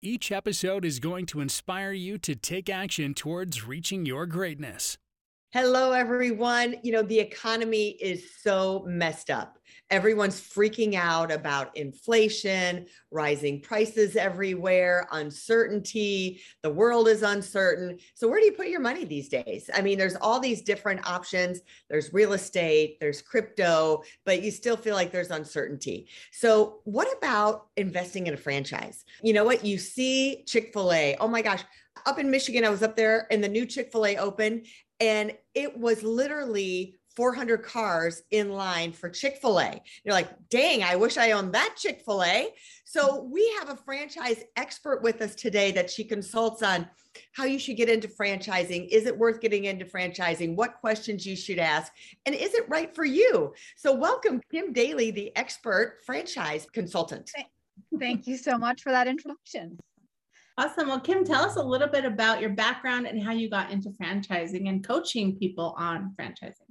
Each episode is going to inspire you to take action towards reaching your greatness. Hello, everyone. You know, the economy is so messed up. Everyone's freaking out about inflation, rising prices everywhere, uncertainty. The world is uncertain. So, where do you put your money these days? I mean, there's all these different options. There's real estate, there's crypto, but you still feel like there's uncertainty. So, what about investing in a franchise? You know what? You see Chick fil A. Oh my gosh. Up in Michigan, I was up there and the new Chick fil A open, and it was literally 400 cars in line for Chick fil A. You're like, dang, I wish I owned that Chick fil A. So we have a franchise expert with us today that she consults on how you should get into franchising. Is it worth getting into franchising? What questions you should ask? And is it right for you? So welcome, Kim Daly, the expert franchise consultant. Thank you so much for that introduction. Awesome. Well, Kim, tell us a little bit about your background and how you got into franchising and coaching people on franchising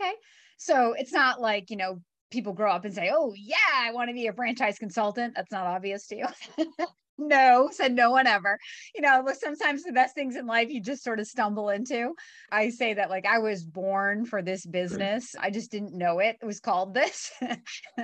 okay. So it's not like, you know, people grow up and say, oh, yeah, I want to be a franchise consultant. That's not obvious to you. no, said no one ever. You know, sometimes the best things in life you just sort of stumble into. I say that like I was born for this business. I just didn't know it. It was called this.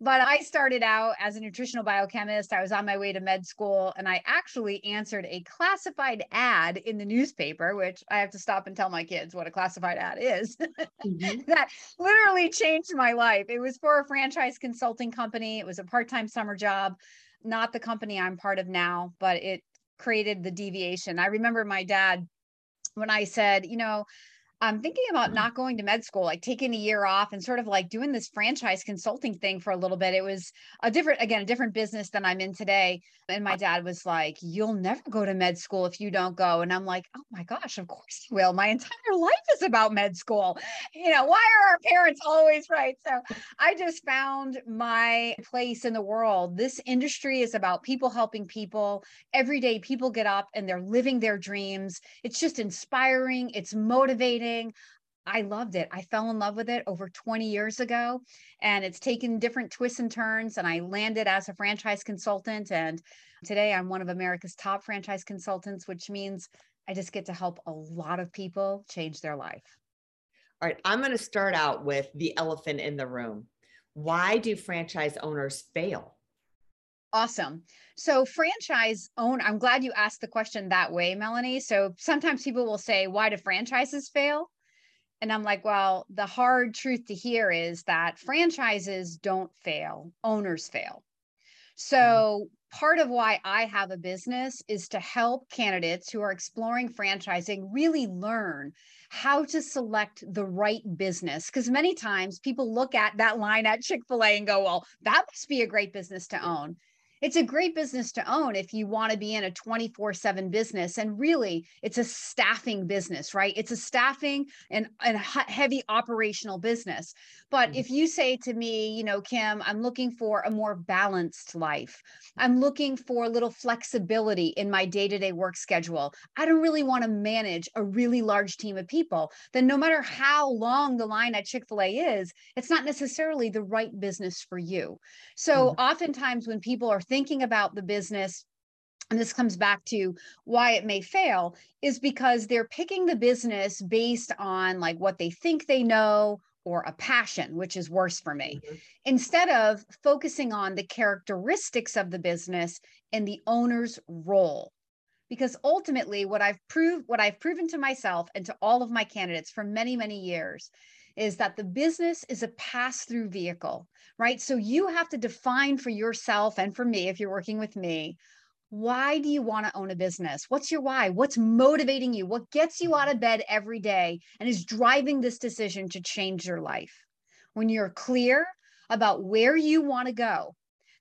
but I started out as a nutritional biochemist. I was on my way to med school and I actually answered a classified ad in the newspaper, which I have to stop and tell my kids what a classified ad is. mm-hmm. that literally changed my life. It was for a franchise consulting company. It was a part-time summer job not the company I'm part of now, but it created the deviation. I remember my dad when I said, you know, I'm thinking about mm. not going to med school, like taking a year off and sort of like doing this franchise consulting thing for a little bit. It was a different, again, a different business than I'm in today. And my dad was like, You'll never go to med school if you don't go. And I'm like, Oh my gosh, of course you will. My entire life is about med school. You know, why are our parents always right? So I just found my place in the world. This industry is about people helping people. Every day, people get up and they're living their dreams. It's just inspiring, it's motivating I loved it. I fell in love with it over 20 years ago, and it's taken different twists and turns. And I landed as a franchise consultant. And today I'm one of America's top franchise consultants, which means I just get to help a lot of people change their life. All right, I'm going to start out with the elephant in the room. Why do franchise owners fail? Awesome. So, franchise own, I'm glad you asked the question that way, Melanie. So, sometimes people will say, Why do franchises fail? And I'm like, Well, the hard truth to hear is that franchises don't fail, owners fail. So, mm-hmm. part of why I have a business is to help candidates who are exploring franchising really learn how to select the right business. Because many times people look at that line at Chick fil A and go, Well, that must be a great business to own it's a great business to own if you want to be in a 24 7 business. And really, it's a staffing business, right? It's a staffing and, and heavy operational business. But mm-hmm. if you say to me, you know, Kim, I'm looking for a more balanced life, I'm looking for a little flexibility in my day to day work schedule, I don't really want to manage a really large team of people, then no matter how long the line at Chick fil A is, it's not necessarily the right business for you. So mm-hmm. oftentimes when people are thinking about the business and this comes back to why it may fail is because they're picking the business based on like what they think they know or a passion which is worse for me mm-hmm. instead of focusing on the characteristics of the business and the owner's role because ultimately what i've proved what i've proven to myself and to all of my candidates for many many years is that the business is a pass through vehicle, right? So you have to define for yourself and for me, if you're working with me, why do you want to own a business? What's your why? What's motivating you? What gets you out mm-hmm. of bed every day and is driving this decision to change your life? When you're clear about where you want to go,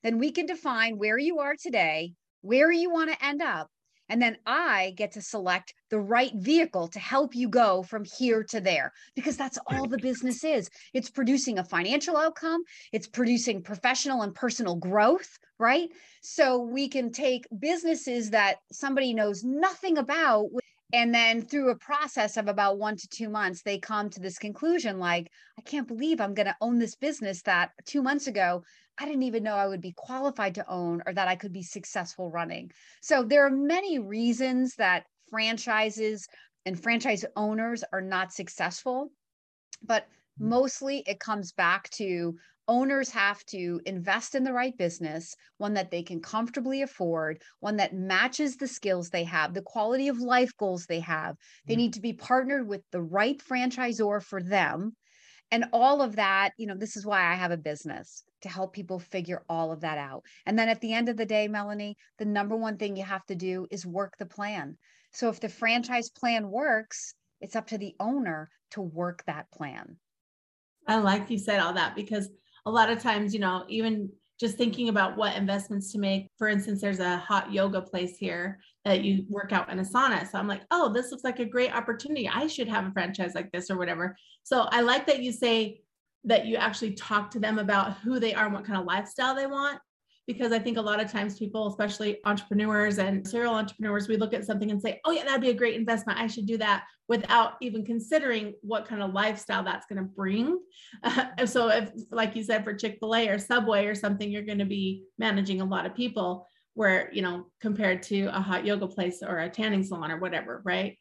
then we can define where you are today, where you want to end up. And then I get to select the right vehicle to help you go from here to there because that's all the business is. It's producing a financial outcome, it's producing professional and personal growth, right? So we can take businesses that somebody knows nothing about and then through a process of about one to two months they come to this conclusion like i can't believe i'm going to own this business that two months ago i didn't even know i would be qualified to own or that i could be successful running so there are many reasons that franchises and franchise owners are not successful but mm-hmm. mostly it comes back to owners have to invest in the right business, one that they can comfortably afford, one that matches the skills they have, the quality of life goals they have. They mm-hmm. need to be partnered with the right franchisor for them. And all of that, you know, this is why I have a business to help people figure all of that out. And then at the end of the day, Melanie, the number one thing you have to do is work the plan. So if the franchise plan works, it's up to the owner to work that plan. I like you said all that because a lot of times, you know, even just thinking about what investments to make. For instance, there's a hot yoga place here that you work out in a sauna. So I'm like, oh, this looks like a great opportunity. I should have a franchise like this or whatever. So I like that you say that you actually talk to them about who they are and what kind of lifestyle they want because I think a lot of times people, especially entrepreneurs and serial entrepreneurs, we look at something and say, oh, yeah, that'd be a great investment. I should do that without even considering what kind of lifestyle that's going to bring. Uh, so, if, like you said, for Chick fil A or Subway or something, you're going to be managing a lot of people where, you know, compared to a hot yoga place or a tanning salon or whatever, right?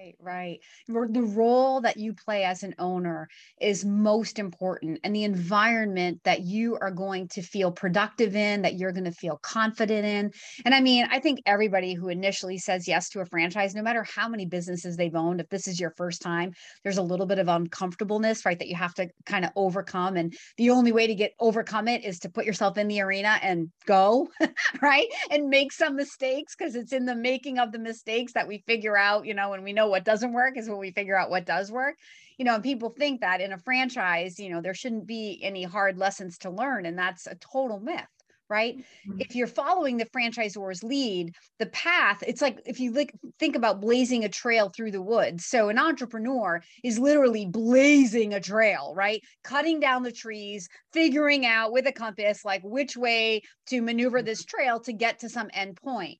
Right, right. The role that you play as an owner is most important, and the environment that you are going to feel productive in, that you're going to feel confident in. And I mean, I think everybody who initially says yes to a franchise, no matter how many businesses they've owned, if this is your first time, there's a little bit of uncomfortableness, right, that you have to kind of overcome. And the only way to get overcome it is to put yourself in the arena and go, right, and make some mistakes because it's in the making of the mistakes that we figure out, you know, and we know what doesn't work is when we figure out what does work. You know and people think that in a franchise you know there shouldn't be any hard lessons to learn and that's a total myth right? Mm-hmm. if you're following the franchisor's lead the path it's like if you like think about blazing a trail through the woods. So an entrepreneur is literally blazing a trail right? Cutting down the trees figuring out with a compass like which way to maneuver this trail to get to some end point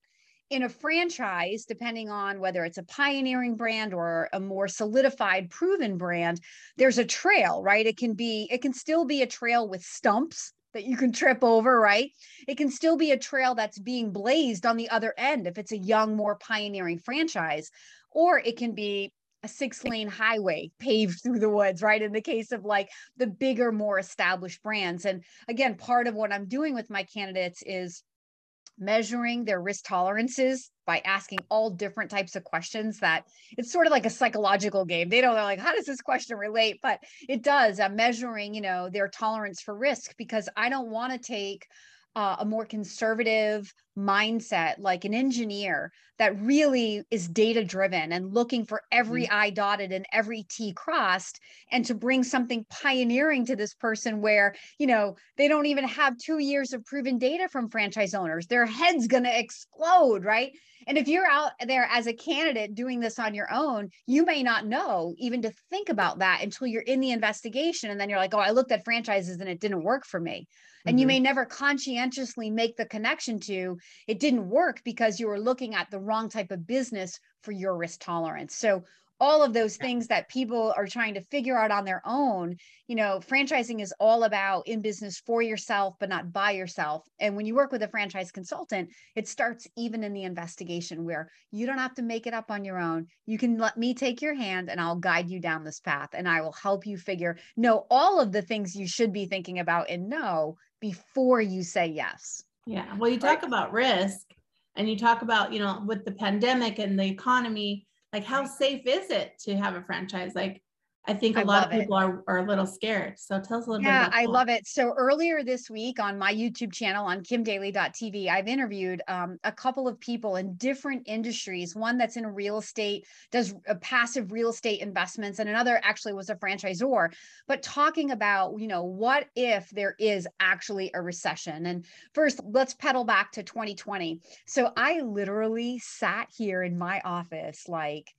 in a franchise, depending on whether it's a pioneering brand or a more solidified, proven brand, there's a trail, right? It can be, it can still be a trail with stumps that you can trip over, right? It can still be a trail that's being blazed on the other end if it's a young, more pioneering franchise, or it can be a six lane highway paved through the woods, right? In the case of like the bigger, more established brands. And again, part of what I'm doing with my candidates is measuring their risk tolerances by asking all different types of questions that it's sort of like a psychological game. They don't know like how does this question relate? But it does i'm measuring you know their tolerance for risk because i don't want to take uh, a more conservative mindset, like an engineer that really is data driven and looking for every mm-hmm. I dotted and every T crossed, and to bring something pioneering to this person where, you know, they don't even have two years of proven data from franchise owners. Their head's going to explode, right? And if you're out there as a candidate doing this on your own, you may not know even to think about that until you're in the investigation. And then you're like, oh, I looked at franchises and it didn't work for me and mm-hmm. you may never conscientiously make the connection to it didn't work because you were looking at the wrong type of business for your risk tolerance. So all of those things that people are trying to figure out on their own you know franchising is all about in business for yourself but not by yourself. And when you work with a franchise consultant it starts even in the investigation where you don't have to make it up on your own. You can let me take your hand and i'll guide you down this path and i will help you figure know all of the things you should be thinking about and know before you say yes. Yeah. Well, you talk right. about risk and you talk about, you know, with the pandemic and the economy, like how safe is it to have a franchise? Like, I think a I lot of people are, are a little scared. So tell us a little yeah, bit. Yeah, I love it. So earlier this week on my YouTube channel on kimdaly.tv, I've interviewed um, a couple of people in different industries. One that's in real estate, does passive real estate investments, and another actually was a franchisor. But talking about, you know, what if there is actually a recession? And first, let's pedal back to 2020. So I literally sat here in my office like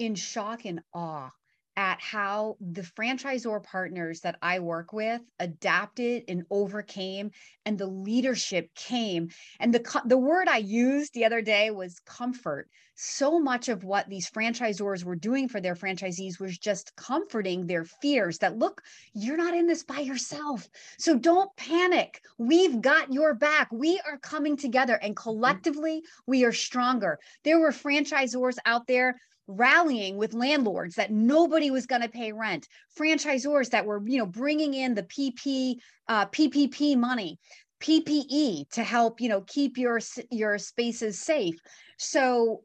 in shock and awe at how the franchisor partners that I work with adapted and overcame and the leadership came. And the the word I used the other day was comfort. So much of what these franchisors were doing for their franchisees was just comforting their fears that look you're not in this by yourself. So don't panic. We've got your back. We are coming together and mm-hmm. collectively we are stronger. There were franchisors out there rallying with landlords that nobody was going to pay rent franchisors that were you know bringing in the pp uh, ppp money ppe to help you know keep your your spaces safe. So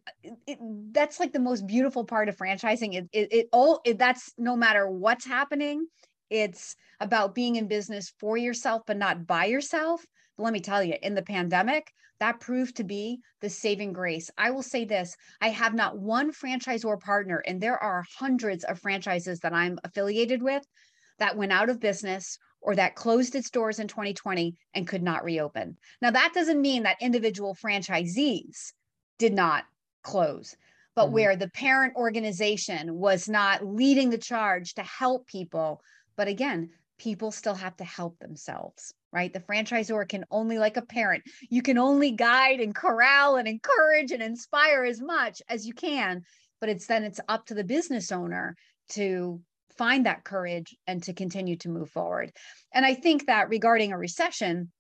it, that's like the most beautiful part of franchising. It, it, it all it, that's no matter what's happening it's about being in business for yourself but not by yourself. But let me tell you in the pandemic that proved to be the saving grace. I will say this I have not one franchisor partner, and there are hundreds of franchises that I'm affiliated with that went out of business or that closed its doors in 2020 and could not reopen. Now, that doesn't mean that individual franchisees did not close, but mm-hmm. where the parent organization was not leading the charge to help people. But again, people still have to help themselves right? The franchisor can only, like a parent, you can only guide and corral and encourage and inspire as much as you can. But it's then it's up to the business owner to find that courage and to continue to move forward. And I think that regarding a recession,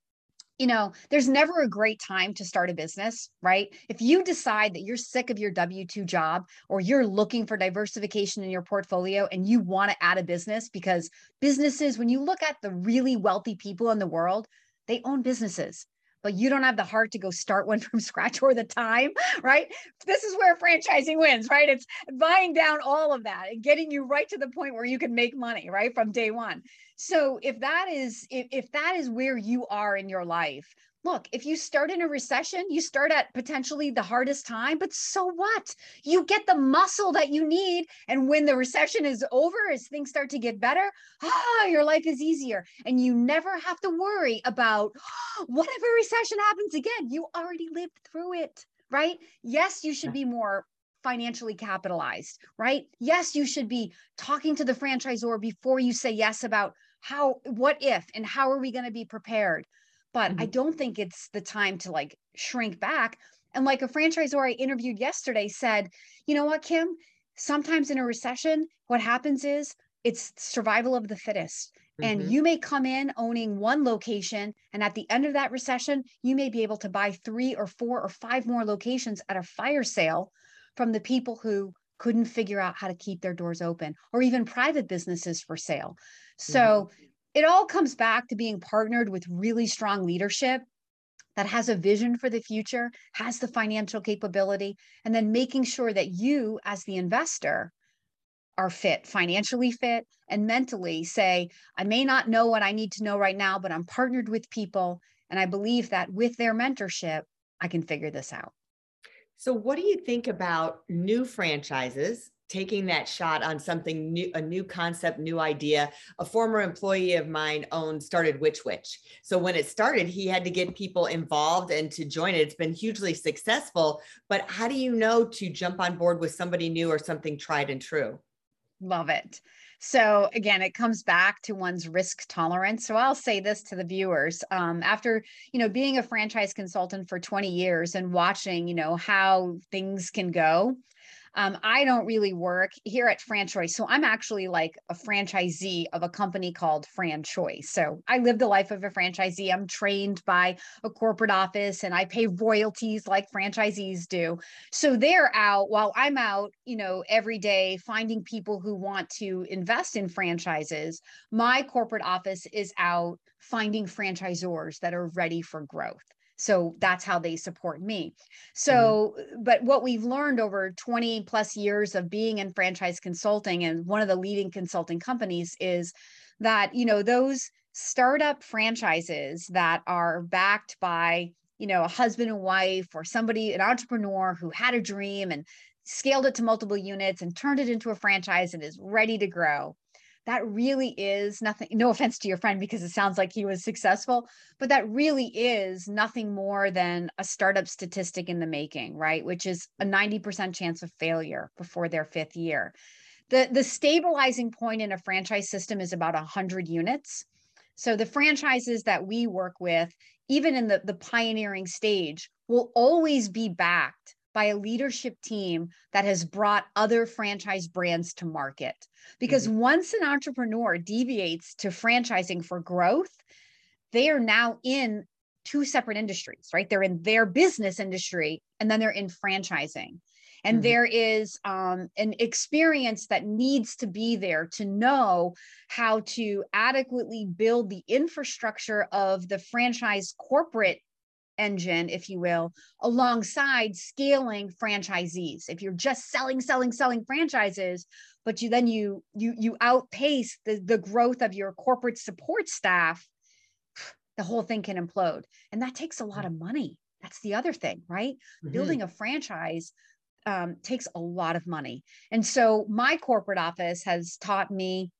you know, there's never a great time to start a business, right? If you decide that you're sick of your W 2 job or you're looking for diversification in your portfolio and you want to add a business, because businesses, when you look at the really wealthy people in the world, they own businesses but you don't have the heart to go start one from scratch or the time, right? This is where franchising wins, right? It's buying down all of that and getting you right to the point where you can make money, right? From day one. So if that is if, if that is where you are in your life, look, if you start in a recession, you start at potentially the hardest time, but so what? You get the muscle that you need. And when the recession is over, as things start to get better, ah, your life is easier. And you never have to worry about what if a recession happens again? You already lived through it, right? Yes, you should be more financially capitalized, right? Yes, you should be talking to the franchisor before you say yes about how, what if, and how are we going to be prepared? But mm-hmm. I don't think it's the time to like shrink back. And like a franchisor I interviewed yesterday said, you know what, Kim? Sometimes in a recession, what happens is it's survival of the fittest. Mm-hmm. And you may come in owning one location, and at the end of that recession, you may be able to buy three or four or five more locations at a fire sale from the people who couldn't figure out how to keep their doors open, or even private businesses for sale. So mm-hmm it all comes back to being partnered with really strong leadership that has a vision for the future, has the financial capability, and then making sure that you, as the investor, are fit, financially fit, and mentally say, I may not know what I need to know right now, but I'm partnered with people. And I believe that with their mentorship, I can figure this out. So, what do you think about new franchises taking that shot on something new, a new concept, new idea. A former employee of mine owned started Which Wich. So when it started, he had to get people involved and to join it. It's been hugely successful. But how do you know to jump on board with somebody new or something tried and true? Love it. So again, it comes back to one's risk tolerance. So I'll say this to the viewers: um, after you know being a franchise consultant for 20 years and watching, you know how things can go, um, I don't really work here at FranChoice. So I'm actually like a franchisee of a company called FranChoice. So I live the life of a franchisee. I'm trained by a corporate office and I pay royalties like franchisees do. So they're out while I'm out, you know, every day finding people who want to invest in franchises. My corporate office is out finding franchisors that are ready for growth. So that's how they support me. So, mm-hmm. but what we've learned over 20 plus years of being in franchise consulting and one of the leading consulting companies is that, you know, those startup franchises that are backed by, you know, a husband and wife or somebody, an entrepreneur who had a dream and scaled it to multiple units and turned it into a franchise and is ready to grow that really is nothing no offense to your friend because it sounds like he was successful but that really is nothing more than a startup statistic in the making right? Which is a 90% chance of failure before their fifth year. The the stabilizing point in a franchise system is about 100 units. So the franchises that we work with even in the the pioneering stage will always be backed by a leadership team that has brought other franchise brands to market. Because mm-hmm. once an entrepreneur deviates to franchising for growth, they are now in two separate industries, right? They're in their business industry and then they're in franchising. And mm-hmm. there is um, an experience that needs to be there to know how to adequately build the infrastructure of the franchise corporate engine, if you will, alongside scaling franchisees. If you're just selling, selling, selling franchises, but you then you you you outpace the, the growth of your corporate support staff, the whole thing can implode. And that takes a lot of money. That's the other thing, right? Mm-hmm. Building a franchise um, takes a lot of money. And so my corporate office has taught me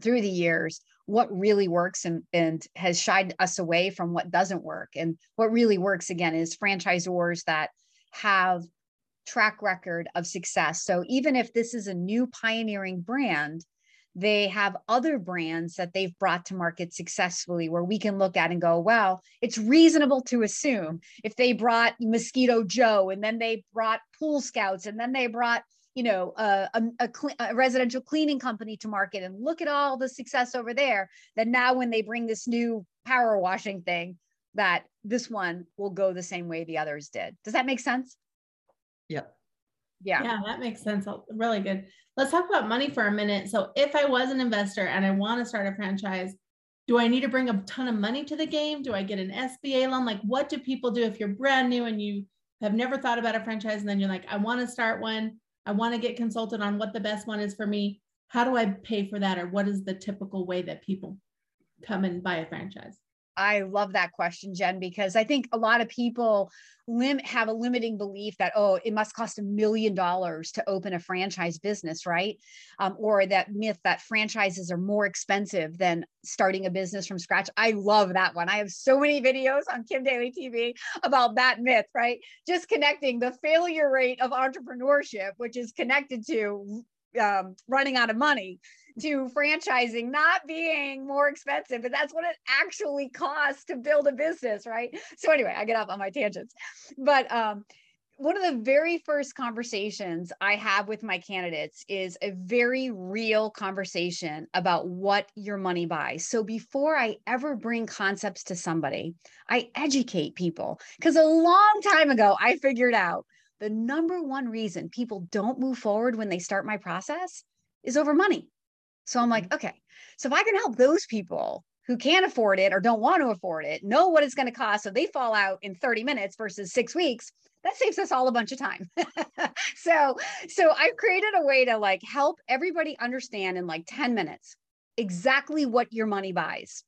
through the years what really works and, and has shied us away from what doesn't work. And what really works again is franchisors that have track record of success. So even if this is a new pioneering brand, they have other brands that they've brought to market successfully where we can look at and go, well, it's reasonable to assume if they brought Mosquito Joe and then they brought Pool Scouts and then they brought you know uh, um, a, a, a, residential cleaning company to market and look at all the success over there that now when they bring this new power washing thing that this one will go the same way the others did. Does that make sense? Yep yeah. Yeah that makes sense. Oh, really good. Let's talk about money for a minute. So if i was an investor and i want to start a franchise do i need to bring a ton of money to the game? Do i get an sba loan? Like what do people do if you're brand new and you have never thought about a franchise and then you're like i want to start one I want to get consulted on what the best one is for me. How do I pay for that? Or what is the typical way that people come and buy a franchise? I love that question, Jen, because I think a lot of people lim- have a limiting belief that, oh, it must cost a million dollars to open a franchise business, right? Um, or that myth that franchises are more expensive than starting a business from scratch. I love that one. I have so many videos on Kim Daly TV about that myth, right? Just connecting the failure rate of entrepreneurship, which is connected to um, running out of money to franchising not being more expensive, but that's what it actually costs to build a business, right? So anyway, I get off on my tangents, but um, one of the very first conversations I have with my candidates is a very real conversation about what your money buys. So before I ever bring concepts to somebody, I educate people because a long time ago I figured out the number one reason people don't move forward when they start my process is over money. So I'm like, mm-hmm. okay, so if I can help those people who can't afford it or don't want to afford it know what it's going to cost so they fall out in 30 minutes versus six weeks that saves us all a bunch of time so so i've created a way to like help everybody understand in like 10 minutes exactly what your money buys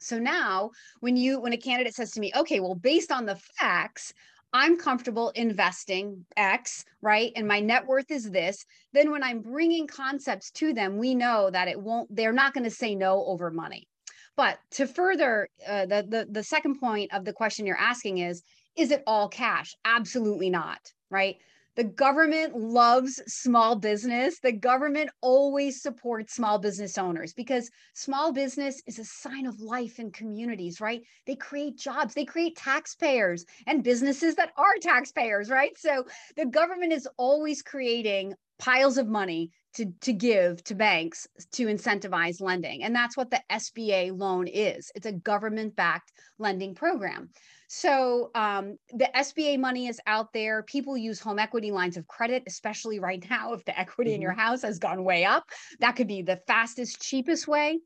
so now when you when a candidate says to me okay well based on the facts I'm comfortable investing X, right? And my net worth is this. Then when I'm bringing concepts to them, we know that it won't, they're not going to say no over money. But to further uh, the, the the second point of the question you're asking is, is it all cash? Absolutely not, right? The government loves small business. The government always supports small business owners because small business is a sign of life in communities, right? They create jobs, they create taxpayers and businesses that are taxpayers, right? So the government is always creating piles of money to, to give to banks to incentivize lending. And that's what the SBA loan is it's a government backed lending program. So um, the SBA money is out there. People use home equity lines of credit, especially right now if the equity mm-hmm. in your mm-hmm. house has gone way up. That could be the fastest, cheapest way.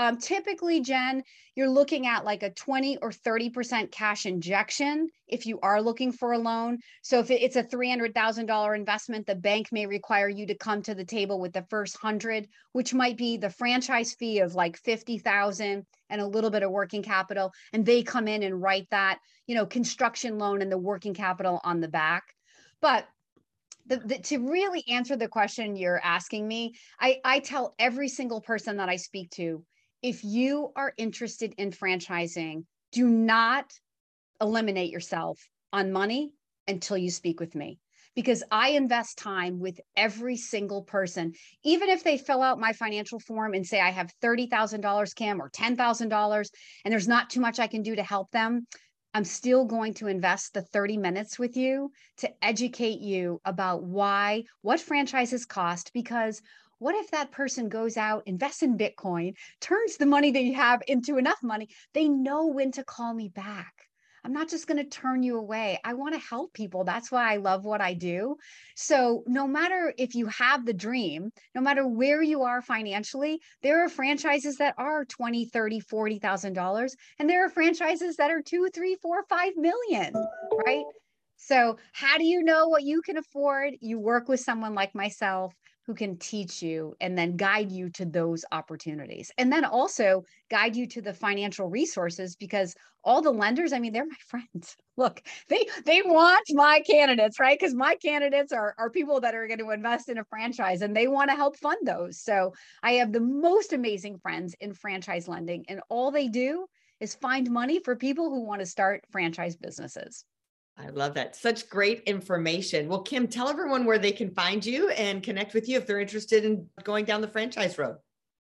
Um, typically, Jen, you're looking at like a 20 or 30% cash injection if you are looking for a loan. So if it's a $300,000 investment, the bank may require you to come to the table with the first 100, which might be the franchise fee of like 50,000 and a little bit of working capital and they come in and write that, you know, construction loan and the working capital on the back. But the, the, to really answer the question you're asking me, I, I tell every single person that I speak to if you are interested in franchising, do not eliminate yourself on money until you speak with me because I invest time with every single person. Even if they fill out my financial form and say, I have $30,000, Kim, or $10,000, and there's not too much I can do to help them, I'm still going to invest the 30 minutes with you to educate you about why, what franchises cost, because what if that person goes out, invests in Bitcoin, turns the money they have into enough money? They know when to call me back. I'm not just going to turn you away. I want to help people. That's why I love what I do. So, no matter if you have the dream, no matter where you are financially, there are franchises that are 20, 30, 40,000 dollars, and there are franchises that are two, three, four, five million, right? So, how do you know what you can afford? You work with someone like myself who can teach you and then guide you to those opportunities. And then also guide you to the financial resources because all the lenders, I mean, they're my friends. Look, they they want my candidates, right? Because my candidates are, are people that are going to invest in a franchise and they want to help fund those. So I have the most amazing friends in franchise lending, and all they do is find money for people who want to start franchise businesses. I love that. Such great information. Well, Kim, tell everyone where they can find you and connect with you if they're interested in going down the franchise road.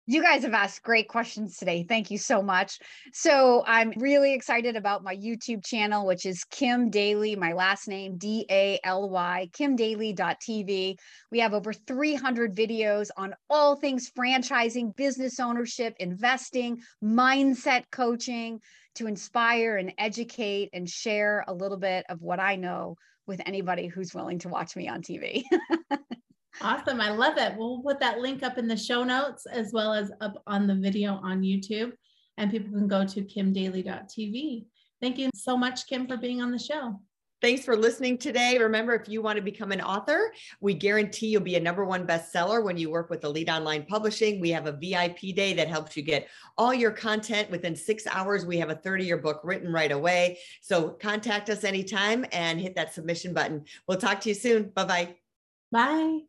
You guys have asked great questions today. Thank you so much. So, I'm really excited about my YouTube channel, which is Kim Daly, my last name, D A L Y, kimdaly.tv. We have over 300 videos on all things franchising, business ownership, investing, mindset coaching to inspire and educate and share a little bit of what I know with anybody who's willing to watch me on TV. awesome. I love it. We'll put that link up in the show notes as well as up on the video on YouTube. And people can go to kimdaly.tv. Thank you so much, Kim, for being on the show. Thanks for listening today. Remember, if you want to become an author, we guarantee you'll be a number one bestseller when you work with Elite Online Publishing. We have a VIP day that helps you get all your content within six hours. We have a 30 year book written right away. So contact us anytime and hit that submission button. We'll talk to you soon. Bye-bye. Bye.